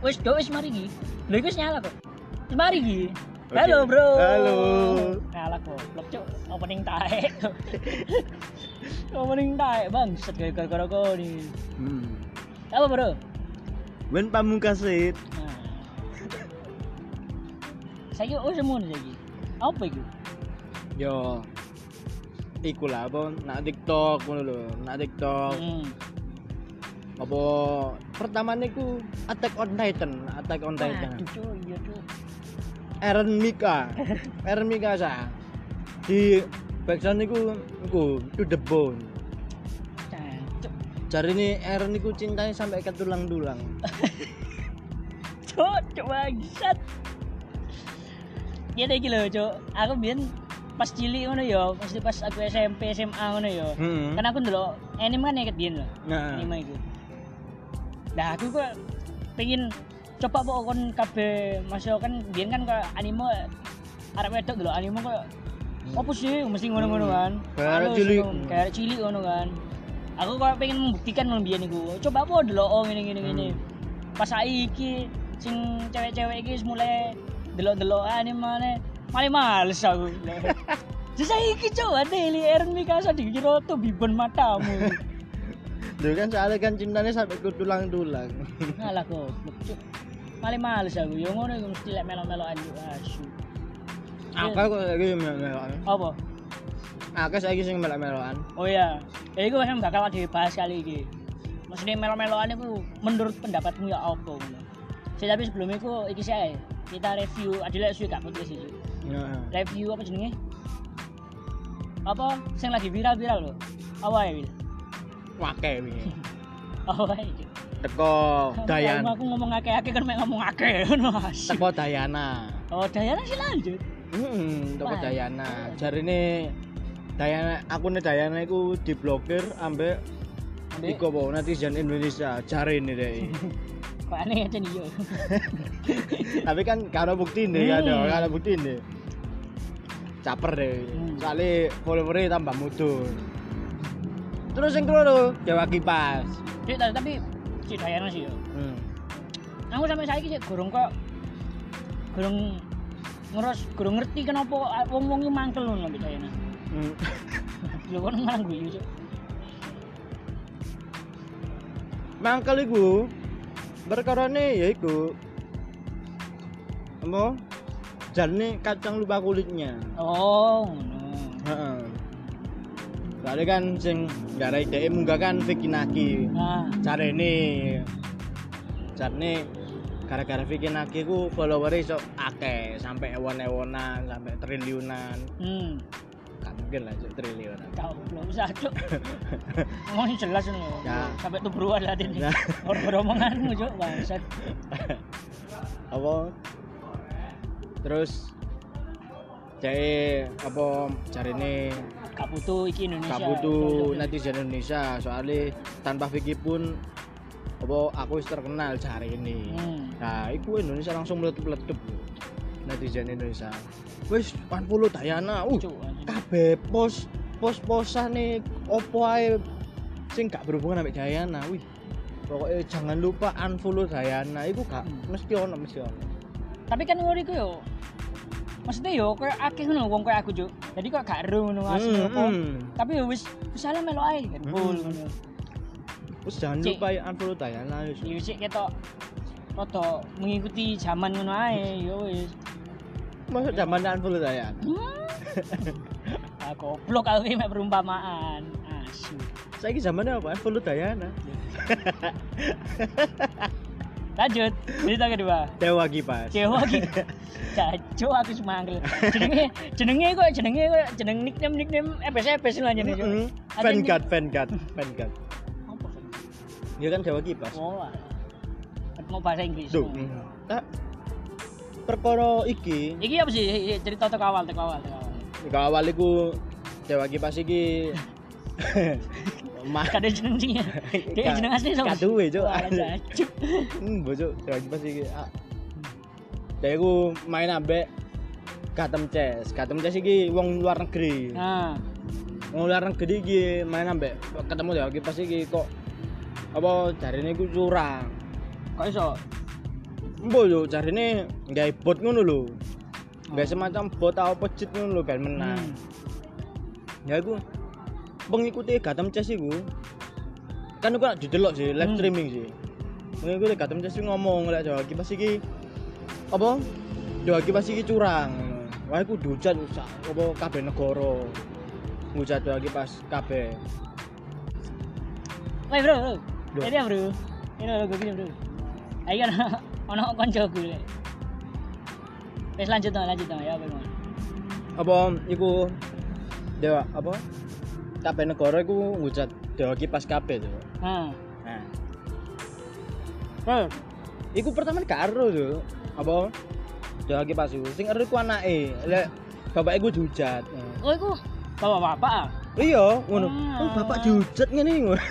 Wis do wis mari iki. Lho iku nyala kok. Wis mari iki. Oke. Halo, Bro. Halo. Nyala goblok, Cuk. Opening taek. Opening taek, Bang. Set gara-gara kok nih. Hmm. Apa, Bro? Wen pamungkas it. Nah. Saya oh semono saiki. Apa iku? Yo. Iku lah apa nak TikTok ngono lho, nak TikTok. Hmm. Apa pertama niku Attack on Titan, Attack on Titan. Waduh, Cuk, iya, Cuk. Eren Mika. Eren Mika sa. Di background niku niku to the bone. Jari ini Eren niku cintanya sampai ke tulang-tulang. Cuk, cuk bangsat. Ya iki lho, Cuk. Aku biyen pas cilik ngono ya, mesti pas aku SMP, SMA ngono ya. Hmm. Kan aku ndelok anime kan iket biyen lho. Nah. Anime iku. Nah, aku kok pengen coba kok kon kabeh masuk kan biyen kan kok anime arek wedok ndelok anime kok apa sih mesti ngono-ngono Hmm. kan. Kayak cilik. ngono, Kayak cilik ngono kan. Aku kok pengen membuktikan ngono biyen iku. Coba apa ndelok oh ngene ngene. Hmm. Pas saiki sing cewek-cewek iki wis mulai delok-delok anime maneh. Malah males aku. Jadi saiki coba deh Eren Mikasa dikira tuh bibon matamu. Dulu kan soalnya kan cintanya sampai ke tulang-tulang. Goblok cuk. Malah males aku. Yo ngono iku mesti lek melo-meloan yo asu. Aku kok lagi melok-melokan. Apa? Aku saiki sing melok-melokan. Oh iya. Ya iku yang bakal dibahas kali iki. Maksudnya melo-meloan itu menurut pendapatmu ya apa ngono. Sih, tapi sebelum itu iki sih kita review adalah isu gak podcast sih. Nah. Review apa jenenge? Apa sing lagi viral-viral loh. Apa ya, Wil? Wingi. Apa ya? Cuk? Teko Dayan. Aku ngomong akeh-akeh kan mek ngomong akeh ngono. Teko Dayana. Oh, Dayana sih lanjut. Hmm, teko. Dayana. Jarine Dayana akune Dayana iku diblokir ambek iku apa netizen Indonesia jarine deh. kok aneh aja nih yo. Tapi kan karo bukti deh kan, Hmm. karo bukti deh. Caper deh. Hmm. Soalnya followernya tambah mudur. Terus yang kedua Jawa Kipas. Cik, tapi- si Dayana sih yo. Hmm. Aku sampai saiki sih gurung kok gurung ngeros gurung ngerti kenapa wong-wong iki mangkel ngono mbek Dayana. Hmm. Lho kon malah guyu cuk. Mangkel iku perkarane ya iku apa? Jarne kacang lupa kulitnya. Oh. Heeh. Soalnya kan sing gara dhek munggah kan Vicky Naki. Nah, Carane carane gara-gara Vicky Naki ku followernya iso akeh sampai ewon-ewonan, sampai triliunan. hmm. Gak mungkin lah cuk triliunan. Kau belum usah cuk. Ngomongin jelas ngono. Ya. Sampai tubruan lah ini. Ya. Orang omonganmu cuk bangsat. apa terus jadi apa cari ini Gak butuh iki Indonesia. netizen Indonesia. Soalnya tanpa Vicky pun apa aku wis terkenal cari ini. Hmm. nah itu Indonesia langsung meletup-letup netizen Indonesia. Wis 40 Dayana. Uh kabeh pos pos posan nih opo ae sing gak berhubungan sama Dayana. Wih pokoknya jangan lupa unfollow Dayana. Itu gak Hmm. mesti ono mesti ono. Tapi kan ngono iku yo. Maksudnya yo kayak akeh ngono wong kayak aku cuk. Jadi kok gak ero ngono asli Hmm, apa. hmm. Tapi yo wis wis ala melo ae kan full Hmm. ngono. Terus jangan Cik. lupa ya unfollow Dayana wis. Yo sik ketok rada mengikuti zaman ngono ae yo wis. Masa zaman unfollow? Hmm. ah goblok aku iki mek perumpamaan. Asu. Saiki zamannya apa? Unfollow Dayana. Lanjut, cerita kedua. Dewa Kipas. Dewa iki. Jajo aku semanggel. Jenenge jenenge kok jenenge kok jeneng nickname nickname EBS EBS lah jenenge. Fan guard, fan guard, fan. Apa? Dia kan Dewa Kipas. Oh. Mau bahasa Inggris. Duh. Tak perkara iki Iki apa sih cerita teko awal teko awal teko awal. Gak awal iku Dewa Kipas iki Mah Kada jeneng sing. Dia jeneng asli sih? Kaduwe, Cuk. Hmm, Dewa Kipas iki. Ah. Dia iku main ambek Gatem Chess. Gatem Chess iki wong luar negeri. Nah, Wong luar negeri iki main ambek ketemu Dewa Kipas iki kok apa jarine iku curang. kok iso? Mbok yo jarine gawe bot ngono lho. Gawe Oh. semacam bot apa cheat ngono lho ben menang. Hmm. Ya iku pengikuti Gotham Chess iku kan aku didelok sih live Hmm. streaming sih. Pengikuti Gotham Chess ngomong lek Jawa Kipas iki apa? Jawa Kipas iki curang. Wah iku dihujat sak apa kabeh negara. Ngujat Jawa Kipas kabeh. Woi bro, bro. Loh. Jadi ya bro. Ini lo gue bro. Ayo kan ono konco gue. Wes lanjut dong, lanjut dong ya bagaimana? Apa iku Dewa apa? Kabeh negara iku ngujat Jawa Kipas kabeh tuh. Hmm. Nah, Bro, iku pertama karo tuh. Apa? Jawa Kipas iku sing ero iku anake. Lek bapak iku dihujat. Oh itu bapak-bapak ah. Iya, ngono. Hmm. Oh, bapak dihujat ngene iki. ngono.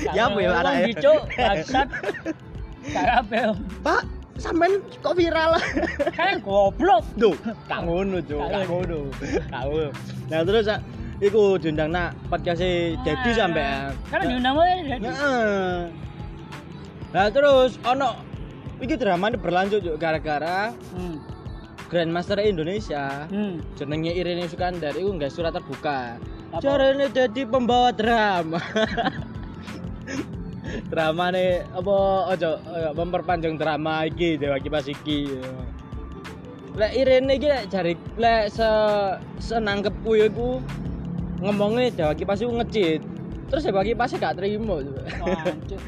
Ya apa ya, anaknya? dicuk, bangsat. Karabe. Pak, sampean kok viral? Kan goblok. Duh, gak ngono, Cuk. Gak Gak ngono. Gak ngono. Nah, terus iku diundang nak podcast Dedi sampean. Kan diundang wae jadi. Heeh. Nah, terus ono iki dramane berlanjut yuk gara-gara Hmm. Grandmaster Indonesia Hmm. jenenge Irene Sukandar iku nggak surat terbuka. Carane jadi pembawa drama. drama nih apa ojo memperpanjang drama iki Dewa Kipas iki. Lek Irene iki lek jari lek se senangkepku iku ngomongnya Dewa Kipas iku ngecit. Terus Dewa Kipas gak terima. Cuk.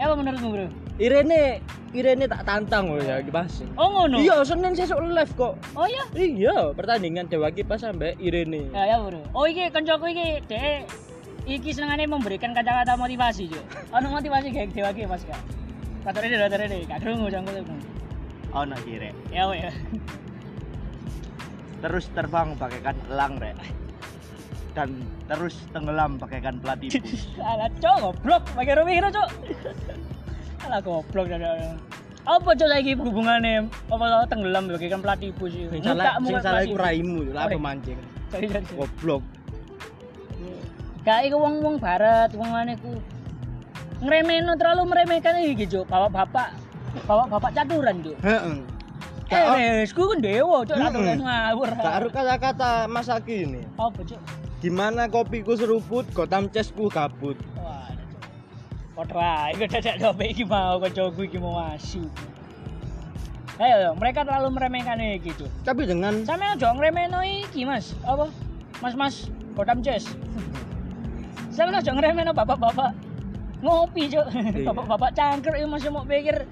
Ya apa menurutmu, Bro? Irene Irene tak tantang loh Dewa Kipas. Oh ngono. Iya, Senin sesuk live kok. Oh iya. Iya, pertandingan Dewa Kipas sampai Irene. Ya ya, Bro. Oh iki kancaku iki dhek iki senengane memberikan kata-kata motivasi, Cuk. Ono motivasi kayak dewa iki Mas Kak. Katur ini, katur ini, gak krungu jangkut itu. ono sih rek Ya weh. terus terbang bagaikan elang rek dan terus tenggelam bagaikan platypus Alah, Cuk, goblok. Pakai rumah kira, Cuk. Alah goblok dan apa cok lagi hubungannya? Apa tenggelam bagaikan platypus itu? Sing salah sing salah iku raimu raimu, lah apa mancing. cari cari Goblok. gak iku wong wong barat wong mana ku ngremeno terlalu meremehkan iki cok. Bapak bapak bapak bapak caturan cok. Heeh. eh resku kan dewa cok aturan ngawur. Gak ada kata-kata Mas Aki ini. apa cok Gimana kopiku seruput, Gotham Chessku kabut. wah ae kok dadak dope iki mau kancaku iki mau masuk. Ayo, ayo, mereka terlalu meremehkan iki cok Tapi dengan Sampe aja ngremeno iki, Mas. Apa? Mas-mas Godam Jazz. Sampe aja ngremeno bapak-bapak ngopi, Cuk. Iya. Bapak-bapak cangker iki masih mau pikir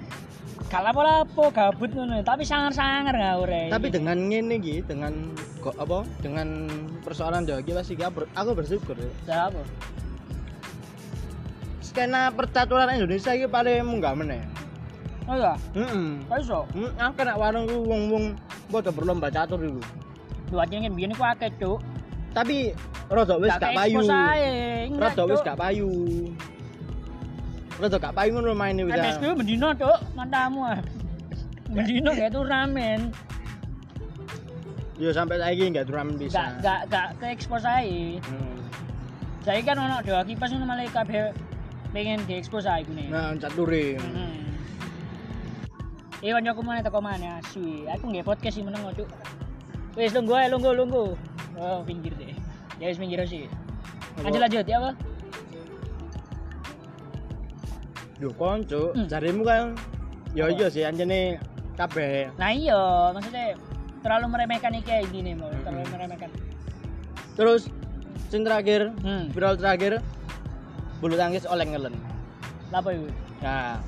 gak lapo-lapo gabut ngono, tapi sangar-sangar ngawur tapi dengan ngene iki, dengan kok apa? Dengan persoalan Kipas iki aku aku bersyukur. ya. Apa? Skena percaturan Indonesia iki paling munggah meneh. Oh iya, Heeh. kok iso? Hmm, aku kena warung wong-wong padha berlomba catur iku. Dua jenenge biyen iku akeh, Cuk. Tapi rada wis gak payu. Rada wis gak payu. Rada gak payu ngono maine wis. MSQ mendino, Cuk. Mantamu ah. Mendino kayak turnamen. Yo sampai saiki gak turnamen Gak bisa. gak gak ke expose ae. Hmm. Saya kan ono dewa kipas ngono malah kabeh pengen diekspos ae nih. Nah, cature. Hmm. Iya kancaku mana teko mana asu. Aku nggak podcast sih meneng cuk. Wis lungguh ae lungguh lungguh. Oh pinggir deh. Ya wis pinggir sih. Lanjut lanjut ya apa? Yo konco, Hmm. jarimu kan yo Apa? iya sih anjene kabeh. Nah iya maksudnya terlalu meremehkan iki kayak gini mau Hmm. terlalu meremehkan. Terus sing terakhir, Hmm. viral terakhir bulu tangkis oleh ngelen. Apa itu? Nah,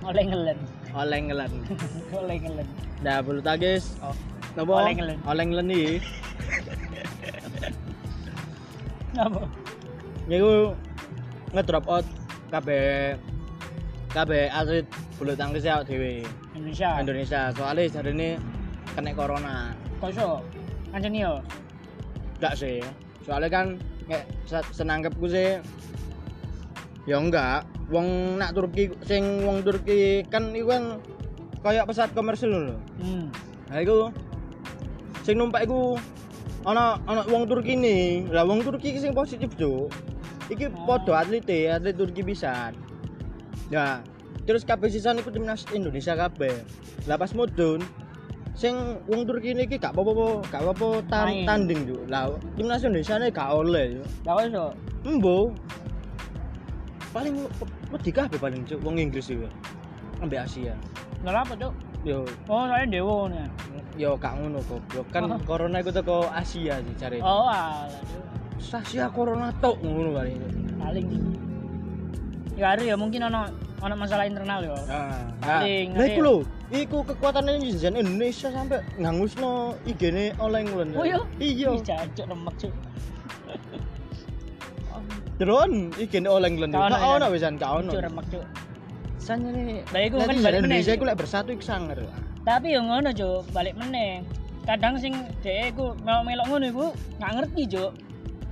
Oleh ngelen. oleh ngelen. Oleh ngelen. Nah, bulu tangkis Oh. Napa? Oleh ngelen. Oleh ngelen iki. Apa? Niku ngedrop out kabeh kabeh atlet bulu tangkis ya dhewe Indonesia. Indonesia. Soalnya jarine kena corona. Kok iso? Anjen yo. Enggak sih. Soalnya kan se- senangkepku sih ya enggak. Wong nak Turki sing wong Turki kan iku kan kayak pesawat komersil lho. Hmm. Nah iku sing numpak iku ana ana wong Turki nih. Lah wong Turki sing positif, Cuk. Iki Oh. padha atlet atlet Turki pisan. Ya, terus kabeh sisan iku timnas Indonesia kabeh lah pas mudun sing wong Turki ini iki gak apa-apa gak apa-apa tan- Main. tanding yo lah timnas Indonesia ini gak oleh yo Gak iso. embo paling wedi kabeh paling cuk wong Inggris iki ambek Asia Enggak apa, Cuk. yo Oh, saya dewo nih. yo gak ngono goblok kan Oh. corona iku teko Asia sih cari Oh, alah. Asia corona tok ngono paling Paling. Ya hari ya mungkin ono ono masalah internal yo. Ah, Paling, Lah ngerti iku ya? lho, iku kekuatannya netizen Indonesia sampai ngangusno IG-ne oleh ngulon. Oh, iya? Iya. Jancuk remek, Cuk. Drone. Gak ono, Gak ya? ono wisan, gak ono. Cuk remek, Cuk. Sanya nih. Lah, iku kan balik meneh Indonesia iku lek bersatu iku sangar. Tapi yo ngono, Cuk, balik meneh. Kadang sing dhek iku melok-melok ngono iku nggak ngerti, Cuk.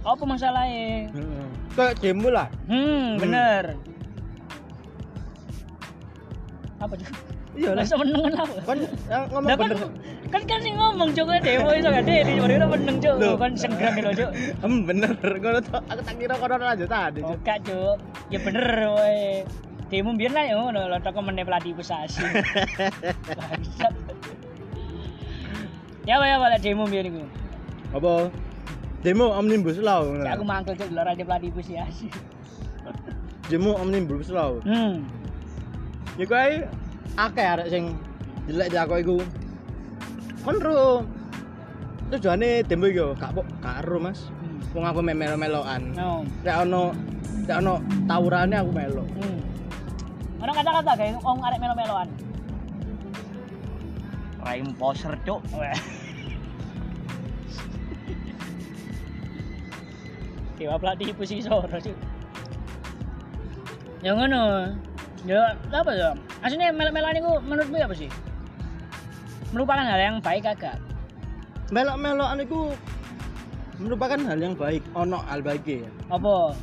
Apa masalahnya? Heeh. Kayak demo lah. Hmm, bener. Apa, Cuk? Iya lah. Meneng kenapa? Kan ngomong Lah kan bener. kan kan sing ngomong cuk dewo iso gak deh di mana meneng cuk kan senggang gitu cuk. Em bener. Ngono tok. Aku tak kira kono lanjut tadi. Cuk. gak cuk. Ya bener woy. Demo biar lah ya ngono lho tok meneh pelatih pusasi. Ya wae wae demo biar iku. Apa? Demo omnibus law. Ya aku mangkel cuk lho raja pelatih pusasi. Demo omnibus law. Hmm. Iku ae akeh arek sing jelek aku iku. Kon ro tujuane demo iki yo gak kok gak ero Mas. Hmm. Wong aku mek melo-melokan. No. Lek ono lek ono tawurane aku melo. Hmm. Ono kata-kata kayak wong arek melo-meloan. Raim poser cuk. Dewa pelatih posisi soro sih. Ya ngono. Ya apa ya? Aslinya melok-melokan itu menurutmu apa sih? Merupakan hal yang baik agak. Melok-melokan iku merupakan hal yang baik. Ono hal baik ya. Apa?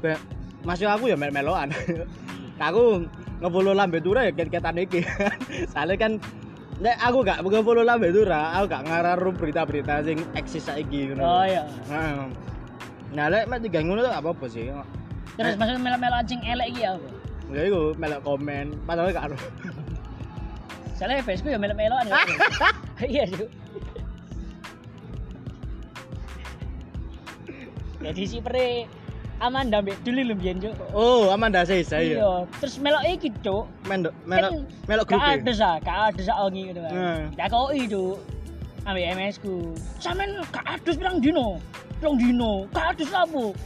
Be, masih aku ya melo-melokan. aku ngefollow lambe tura ya ket-ketan iki. Soalnya kan Nek aku gak ngefollow lambe tura, aku gak ngararu berita-berita sing eksis saiki ngono. Oh iya. Nah, nah lek mek ngono tuh gak apa-apa sih. Terus maksudnya melok-melokan sing elek iki apa? Enggak iku melok komen, padahal gak ero. Soalnya Facebookku ya melok-melokan ya. Iya, Cuk. Jadi si pere Amanda mbek dulu lho mbiyen, Cuk. Oh, Amanda Seysa ya. Iya, terus melok iki, Cuk. Melok melok melok grup. Gak ada sah, gak ada sah ongi gitu kan. Nah. Ya kok itu ambil MS ku. Sampean gak adus pirang dino? Pirang dino. Gak adus lapo?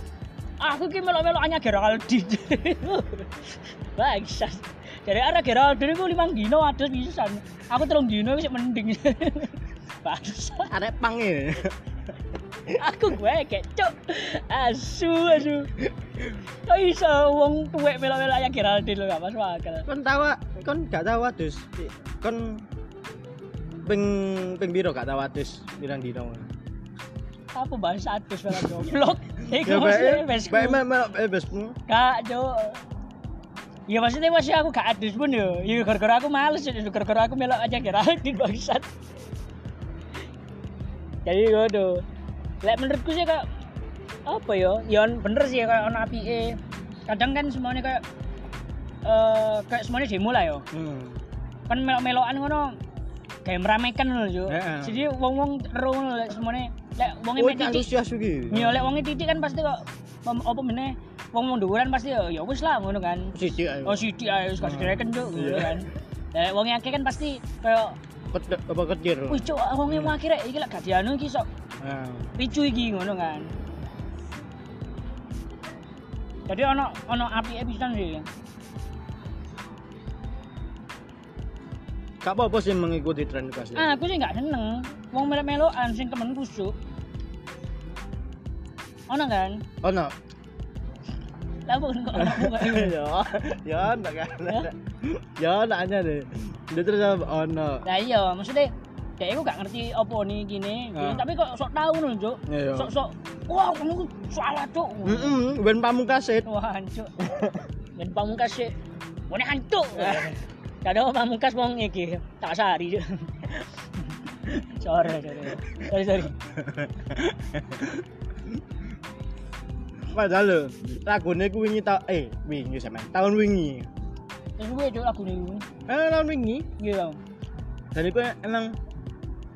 Aku ki melok-melok hanya Geraldine. Bangsat. Dari arah Geraldine ku limang dino adus pisan. Aku telung dino wis mending. Bangsat. Arek pang ya. Aku gue kecok. Asu asu. Kok iso wong tuwek melok-melok hanya Geraldine lo gak masuk akal. Kon tawa, kon gak tahu adus. Kon ping ping biro gak tahu adus pirang dino. apa bahasa adus malah goblok iku Ya maksudnya besku bae eh besmu. gak jo ya maksudnya masih aku gak adus pun yo ya gara-gara aku males ya gara-gara aku melok aja kira di bangsat. Jadi ngono lek menurutku sih kak apa yo ya bener sih kayak ono apike. Kadang kan semuanya kayak eh kayak semuanya demo lah yo Hmm. kan melok-melokan ngono kayak meramaikan loh yo Heeh. jadi wong-wong lek semuanya lek wong Oh, titik antusias iki. Ya lek wonge titik kan pasti kok apa meneh wong dhuwuran pasti ya ya wis lah ngono kan. Sithik ae. Oh sithik ae wis kasih direken juk ngono Iya. kan. Lek wong akeh kan pasti Ket- apa ketir. wih cuk wonge mau akhirnya iki lek gak dianu iki sok Nah. picu iki ngono kan. Jadi ono ono api pisan sih. Gak apa-apa sih mengikuti tren kasih. Ah, aku sih gak seneng. Wong melok-melokan sing temen kusuk. Ono kan? Oh no. Lah kok kok ono ya, ya enggak kan. Ya enggak aja deh. Dia terus apa? oh no. Lah iya, maksudnya kayak aku gak ngerti apa nih gini, gini. Ah. tapi kok sok tahu nih, Cuk. Ya ya. Sok-sok wah, kamu salah, Cuk. Heeh, ben pamungkasit. Wah, hancur. Dan pamungkas sih. Mana hancur. Gak ada pamungkas wong iki, tak sari. Cuk. sorry, sorry. Sorry, sorry. padahal lho lagune ku wingi ta eh wingi sampean tahun wingi Terus gue cok lagu nih. eh tahun wingi Iya. dan iku emang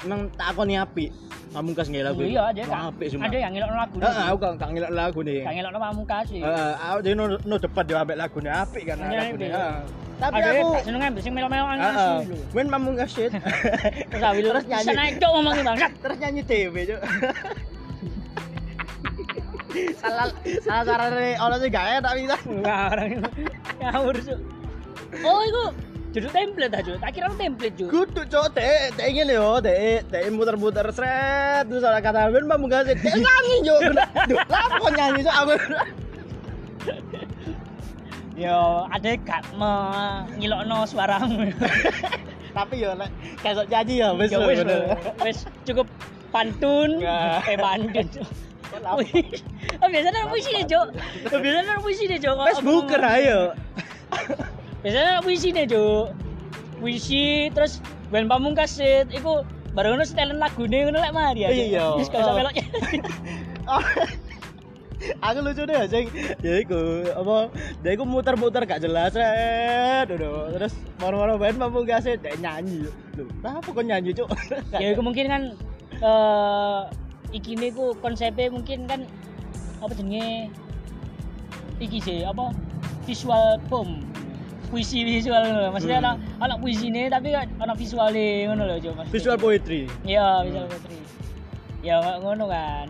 emang takoni apik pamungkas nggih lagu Iya Wah, kan. apik sumpah Ada yang ngelok lagu. heeh aku gak gak ngelak lagu nih Yang ngelok pamungkas sih. Heeh, aku dhewe no, no depan yo ambek lagune apik kan Iya, lagune. iya. heeh. Tapi aku gak seneng ambil sing melo-melo heeh, asli lho. wen pamungkas shit. Terus awil Terus nyanyi. Naik cok ngomongin bangsat. Terus nyanyi dewe, Cuk. salah salah carane ono sing gak enak bisa. Enggak orang itu. Ngawur cok. Oh itu judul template aja. Tak kira template cok. Kudu cok dek, dek ngene yo, dek, dek muter-muter sret terus ada kata ben pamungkas dek nyanyi. Duh, lah kok nyanyi cok aku. Yo, ada gak mengilokno suaramu. Tapi yo nek kesok nyanyi ya wis Ya wis wis cukup pantun Nggak. eh pantun oh, biasanya puisi nih Cok biasanya puisi nih Cok Wis buker ayo. biasanya puisi nih Cok puisi terus ben pamungkas sit iku baru ngono setelan lagune ngono lek mari ya. Iya. melok Oh. aku lucu deh sing ya iku apa dia iku muter-muter gak jelas red. Udah terus moro-moro band pamungkas dek nyanyi. Lho apa kok nyanyi cuk? Ya iku mungkin kan eh iki nih ku konsepnya mungkin kan apa jenenge? Iki sih apa visual poem puisi visual ngono maksudnya Hmm. anak anak puisi ini tapi kan anak visualnya ngono loh maksudnya. visual poetry. Iya visual poetry. Ya ngono kan.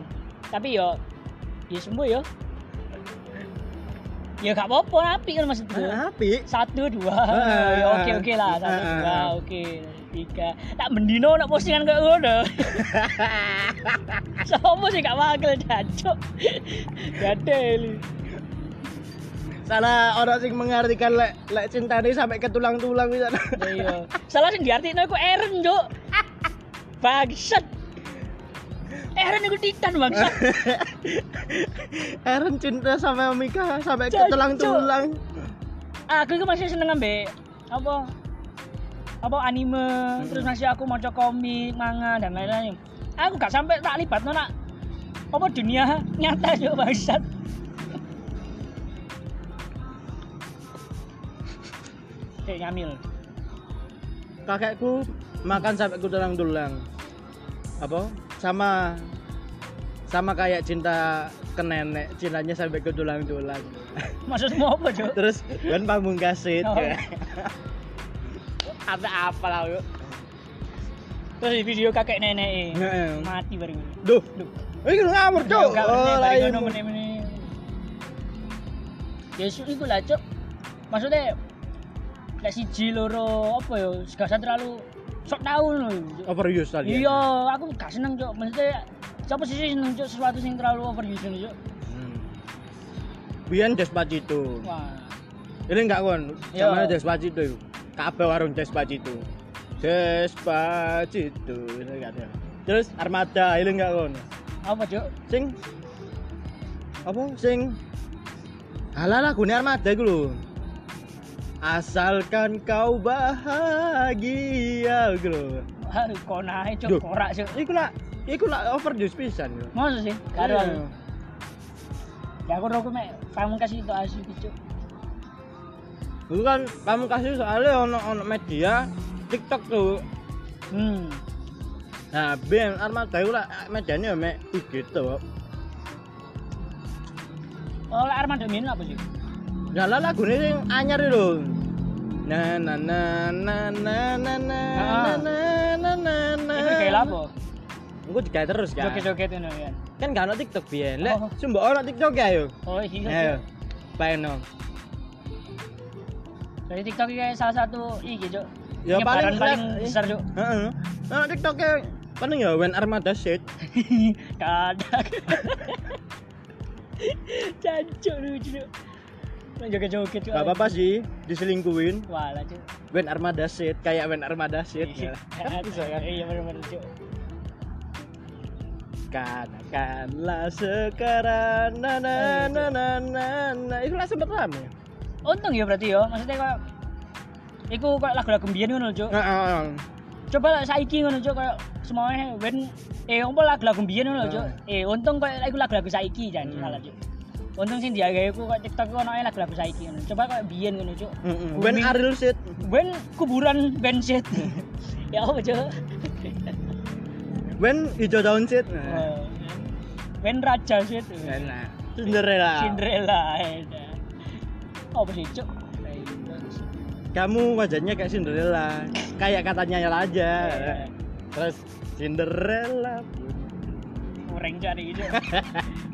Tapi yo ya sembuh yo ya gak apa-apa api kan maksudku. Api satu dua. Ah, ya oke oke lah satu ah, ah, dua ah. oke tiga. Tak mendino nak postingan kayak ngono. Sopo sih gak wakil jancuk gadel. Salah orang sing mengartikan lek lek cinta ini sampai ke tulang-tulang bisa Ya iya. Salah sing diartikno iku Eren juk bangsat Eren iku titan bangsat Aaron cinta sama Mika sampai ke tulang-tulang. Aku itu masih seneng ambe apa? Apa anime terus masih aku mau komik manga dan lain-lain. Aku gak sampai tak libat nak. Apa dunia nyata juk bangsat. Kayak ngamil kakekku makan sampai ke tulang-tulang. Apa sama sama kayak cinta ke nenek. Cintanya sampai ke tulang-tulang. Maksudmu apa juk terus kan pamungkasit Oh. ada apa lah yuk terus di video kakek nenek Heeh. mati bareng duh. Ini ngamur cok oh lain. Ya iku lah, Cuk. Maksudnya lek siji loro apa ya, gak usah terlalu sok tau overuse tadi Iya, aku gak seneng, Cuk. Maksudnya siapa sih seneng Cuk sesuatu sing terlalu overuse Cuk. hmm. Biyen Despacito Wah. ini enggak kon Iya. sama Despacito itu kabeh warung Despacito Despacito ini enggak ada terus Armada ini enggak kon Apa, Cuk? sing apa sing Alah lagune Armada iku lho. Asalkan kau bahagia lho. Ah, konae Duh. Cuk, korak, Cuk. Iku lah iku lah overuse pisan yo. Masa sih? Karo Iya. aku. Ya aku rokok mek pamungkas itu asli, Cuk. Dulu kan kamu kasih soalnya ono ono media TikTok tuh. Hmm. Nah, ben Armada iku lah medianya mek IG tuh. Oh, lek Armando Min apa sih? Lah lah lagune sing anyar itu lho. Na na na na na na na Ah. na na na na. Itu kayak apa? Engko digawe terus kan. Joget-joget ya. Kan gak ono TikTok biyen. Lek Oh. sumbo ono TikTok ya yo. Oh iya. Ayo. Paeno. Dari TikTok ini salah satu iki, Cuk. Ya paling paling besar, Cuk. Heeh. Ono TikToknya paling ya when Armada shit. Kadang. Cancuk lucu, Cuk. Joget-joget. Gak apa-apa sih diselingkuhin. Walah, Cuk. When Armada shit kayak when Armada shit. Iya, ya. Bisa kan? Iya, benar-benar, Cuk. Katakanlah sekarang na na na na na na itu lah sempet rame. Untung ya berarti ya. Maksudnya kayak Iku kayak lagu-lagu mbiyen ngono, Cuk. Heeh. Coba lah saiki ngono, Cuk, kayak semuanya ben eh apa lagu-lagu mbiyen ngono, Cuk. Eh untung kayak iku lagu-lagu saiki jangan Hmm. salah, Cuk. Untung sing diagawe ku kok TikTok ono lagu-lagu saiki ngono. Coba kok biyen ngono, Cuk. Ben. Ariel shit. Ben kuburan band shit. ya apa, Cuk? Ben hijau daun shit. Oh, Ben raja shit. Enak. Cinderella. Cinderella. Apa sih, Cuk? Kamu wajahnya kayak Cinderella. Kayak katanya aja. Eh, Terus Cinderella. Kurang cari gitu.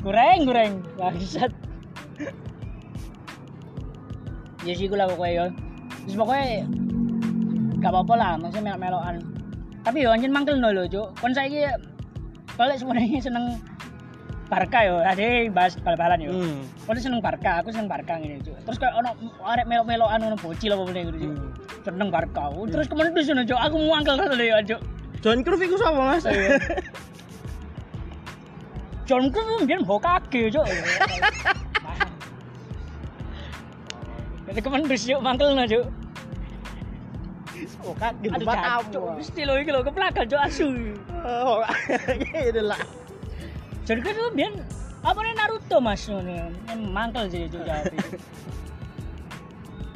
Kurang, kurang. Bangsat. Ya sih gue lah pokoknya ya. Terus pokoknya gak apa-apa lah, maksudnya melok-melokan. Tapi yo anjir mangkel no lho, Cuk. Kon saiki kalau sebenarnya seneng Barca yo, ada bahas bal-balan yo. Hmm. Kon seneng Barca, aku seneng Barca ngene, Cuk. Terus kayak ono arek melok-melokan ono bocil apa meneh gitu, Cuk. Seneng Barca. Terus kemendus ngono, Cuk. Aku mangkel terus lho, Cuk. John Cruyff iku sapa, Mas? John Cruyff mbiyen Hokage, Cuk. Jadi kemendus yuk mangkelna, Cuk. Oh, kan gitu Aduh, banget jancuk. Mesti lho iki lho keplakan, Cuk, asu. Oh, gitu lah. John Cruyff itu mbiyen apa nih Naruto, Mas? Ngono. Mangkel sih, Cuk, jawab.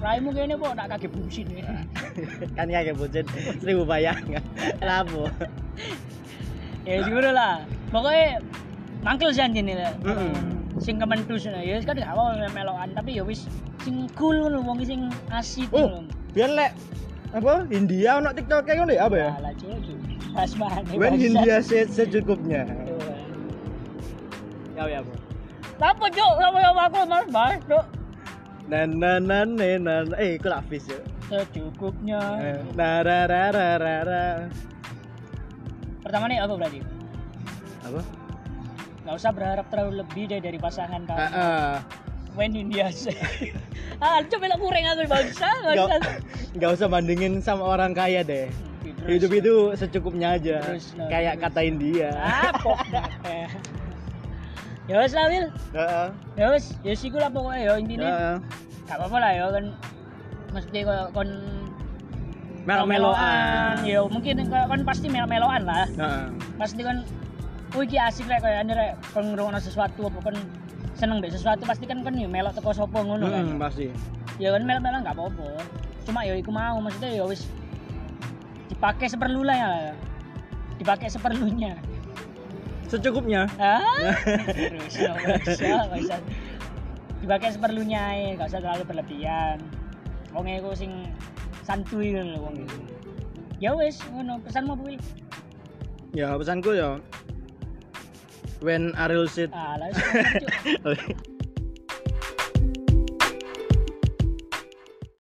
Raimu kayaknya kok tak kaget busin nih. kan kayak bocet seribu bayangan. Lapo. ya juga lah. Pokoknya mangkel sih anjing lah. Mm-mm. Sing kementus ya kan gak mau melokan tapi ya wis sing cool ngono wong sing asik Oh, biar lek apa India ono TikTok kayak ngono ya apa ya? Pas mana. When India se secukupnya. Ya ya, Bu. Apa cuk? Apa yang aku mas bahas cuk? Nan nan nan nan nan eh fish ya. Secukupnya. Eh, Na ra ra ra ra ra. Pertama nih apa berarti? Apa? Gak usah berharap terlalu lebih deh dari pasangan kamu. Heeh. When India say. ah, coba lah kurang aku bangsa, Enggak bangsa. enggak usah bandingin sama orang kaya deh. Hidup itu secukupnya aja. Terus, nah, Kayak terus. kata India. Apa? Ya wes lah Wil. Ya wes, ya sih lah pokoknya ya intinya. Heeh. Gak apa-apa lah ya kan. Mesti kok kon Melo-meloan. Ya mungkin kon pasti melo-meloan lah. Pasti kon Oh iki asik rek kayak ane rek ngrungokno sesuatu apa kon seneng deh sesuatu pasti kan kon yo melok teko sapa ngono kan. Hmm, pasti. Ya kan melok-melok gak apa-apa. Cuma ya iku mau maksudnya ya wis dipakai seperlunya ya. Dipakai seperlunya. Secukupnya. Ah. Dipakai seperlunya aja, nggak usah terlalu berlebihan. Wong iku sing santuy ngono lho wong iku. Ya wis, ngono pesanmu Wil? Ya pesanku ya when Ariel wis, cuk.